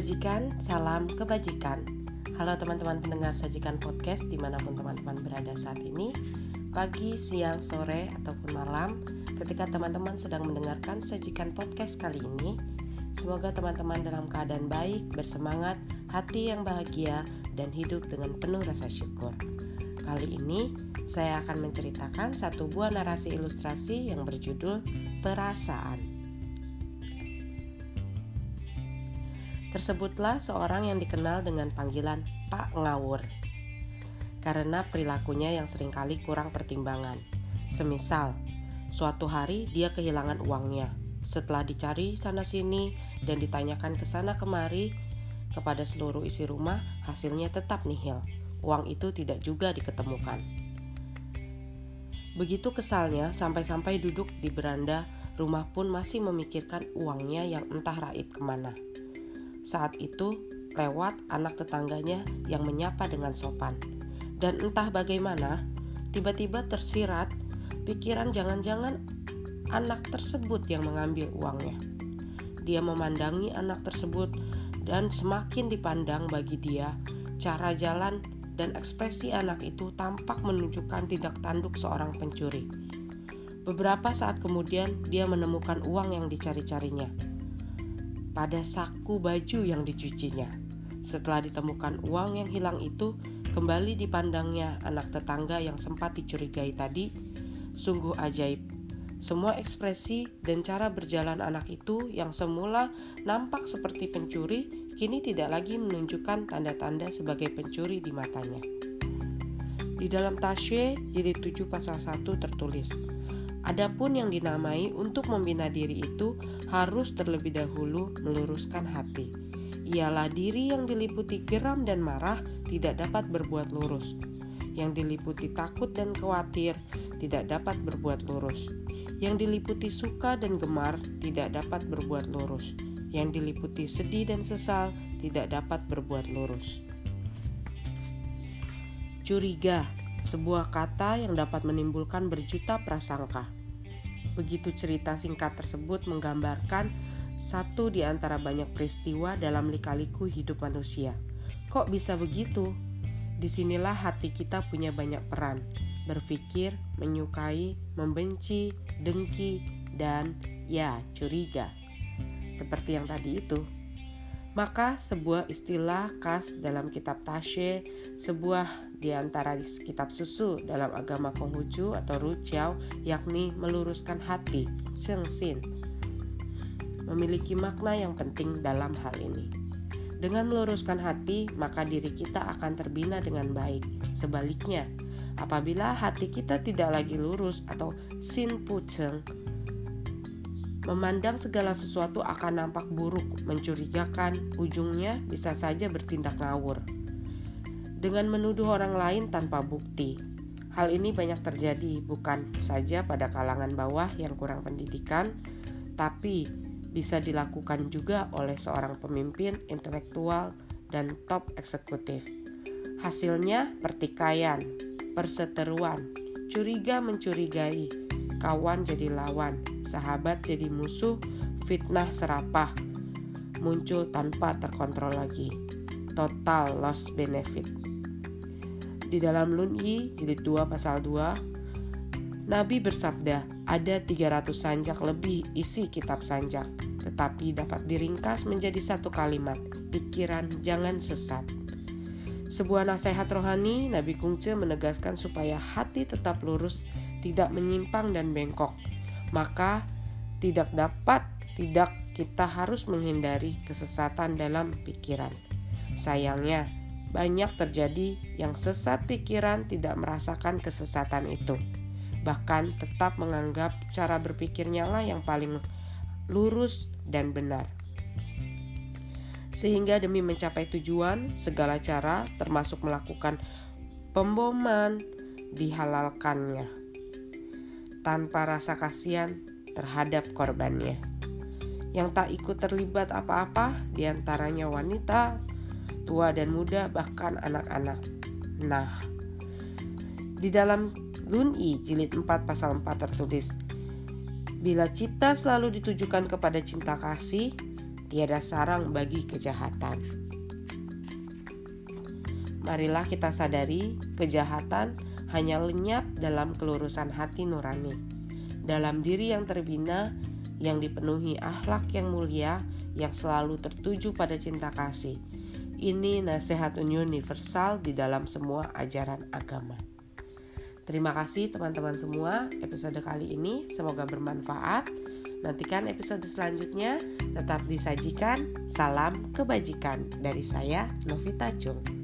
Sajikan salam kebajikan. Halo teman-teman pendengar Sajikan Podcast di mana pun teman-teman berada saat ini, pagi, siang, sore, ataupun malam, ketika teman-teman sedang mendengarkan Sajikan Podcast kali ini, semoga teman-teman dalam keadaan baik, bersemangat, hati yang bahagia, dan hidup dengan penuh rasa syukur. Kali ini saya akan menceritakan satu buah narasi ilustrasi yang berjudul Perasaan. Tersebutlah seorang yang dikenal dengan panggilan Pak Ngawur karena perilakunya yang sering kali kurang pertimbangan. Semisal, suatu hari dia kehilangan uangnya. Setelah dicari sana-sini dan ditanyakan ke sana kemari kepada seluruh isi rumah, hasilnya tetap nihil. Uang itu tidak juga diketemukan. Begitu kesalnya sampai-sampai duduk di beranda rumah pun masih memikirkan uangnya yang entah raib ke mana. Saat itu lewat anak tetangganya yang menyapa dengan sopan. Dan entah bagaimana, tiba-tiba tersirat pikiran jangan-jangan anak tersebut yang mengambil uangnya. Dia memandangi anak tersebut dan semakin dipandang bagi dia, cara jalan dan ekspresi anak itu tampak menunjukkan tindak tanduk seorang pencuri. Beberapa saat kemudian dia menemukan uang yang dicari-carinya pada saku baju yang dicucinya. Setelah ditemukan uang yang hilang itu, kembali dipandangnya anak tetangga yang sempat dicurigai tadi, sungguh ajaib. Semua ekspresi dan cara berjalan anak itu yang semula nampak seperti pencuri, kini tidak lagi menunjukkan tanda-tanda sebagai pencuri di matanya. Di dalam Tasye jilid 7 pasal 1 tertulis, Adapun yang dinamai untuk membina diri itu harus terlebih dahulu meluruskan hati. Ialah diri yang diliputi geram dan marah tidak dapat berbuat lurus. Yang diliputi takut dan khawatir tidak dapat berbuat lurus. Yang diliputi suka dan gemar tidak dapat berbuat lurus. Yang diliputi sedih dan sesal tidak dapat berbuat lurus. Curiga sebuah kata yang dapat menimbulkan berjuta prasangka. Begitu cerita singkat tersebut menggambarkan satu di antara banyak peristiwa dalam lika-liku hidup manusia. Kok bisa begitu? Di sinilah hati kita punya banyak peran. Berpikir, menyukai, membenci, dengki, dan ya curiga. Seperti yang tadi itu. Maka sebuah istilah khas dalam kitab Tashe, sebuah di antara kitab susu dalam agama Konghucu atau Rujiao yakni meluruskan hati, Chengxin, memiliki makna yang penting dalam hal ini. Dengan meluruskan hati, maka diri kita akan terbina dengan baik. Sebaliknya, apabila hati kita tidak lagi lurus atau sin puceng, memandang segala sesuatu akan nampak buruk, mencurigakan, ujungnya bisa saja bertindak ngawur dengan menuduh orang lain tanpa bukti. Hal ini banyak terjadi bukan saja pada kalangan bawah yang kurang pendidikan, tapi bisa dilakukan juga oleh seorang pemimpin intelektual dan top eksekutif. Hasilnya pertikaian, perseteruan, curiga mencurigai, kawan jadi lawan, sahabat jadi musuh, fitnah serapah, muncul tanpa terkontrol lagi. Total loss benefit. Di dalam Lunyi jilid 2 pasal 2 Nabi bersabda, ada 300 sanjak lebih isi kitab sanjak, tetapi dapat diringkas menjadi satu kalimat, pikiran jangan sesat. Sebuah nasihat rohani, Nabi Kungce menegaskan supaya hati tetap lurus, tidak menyimpang dan bengkok. Maka tidak dapat, tidak kita harus menghindari kesesatan dalam pikiran. Sayangnya, banyak terjadi yang sesat pikiran tidak merasakan kesesatan itu. Bahkan tetap menganggap cara berpikirnya lah yang paling lurus dan benar. Sehingga demi mencapai tujuan, segala cara termasuk melakukan pemboman dihalalkannya tanpa rasa kasihan terhadap korbannya. Yang tak ikut terlibat apa-apa, di antaranya wanita, tua dan muda, bahkan anak-anak. Nah, di dalam Lun'i jilid 4 pasal 4 tertulis, Bila cipta selalu ditujukan kepada cinta kasih, tiada sarang bagi kejahatan. Marilah kita sadari kejahatan hanya lenyap dalam kelurusan hati nurani, dalam diri yang terbina, yang dipenuhi akhlak yang mulia, yang selalu tertuju pada cinta kasih. Ini nasihat universal di dalam semua ajaran agama. Terima kasih teman-teman semua episode kali ini semoga bermanfaat. Nantikan episode selanjutnya tetap disajikan. Salam kebajikan dari saya Novita Chung.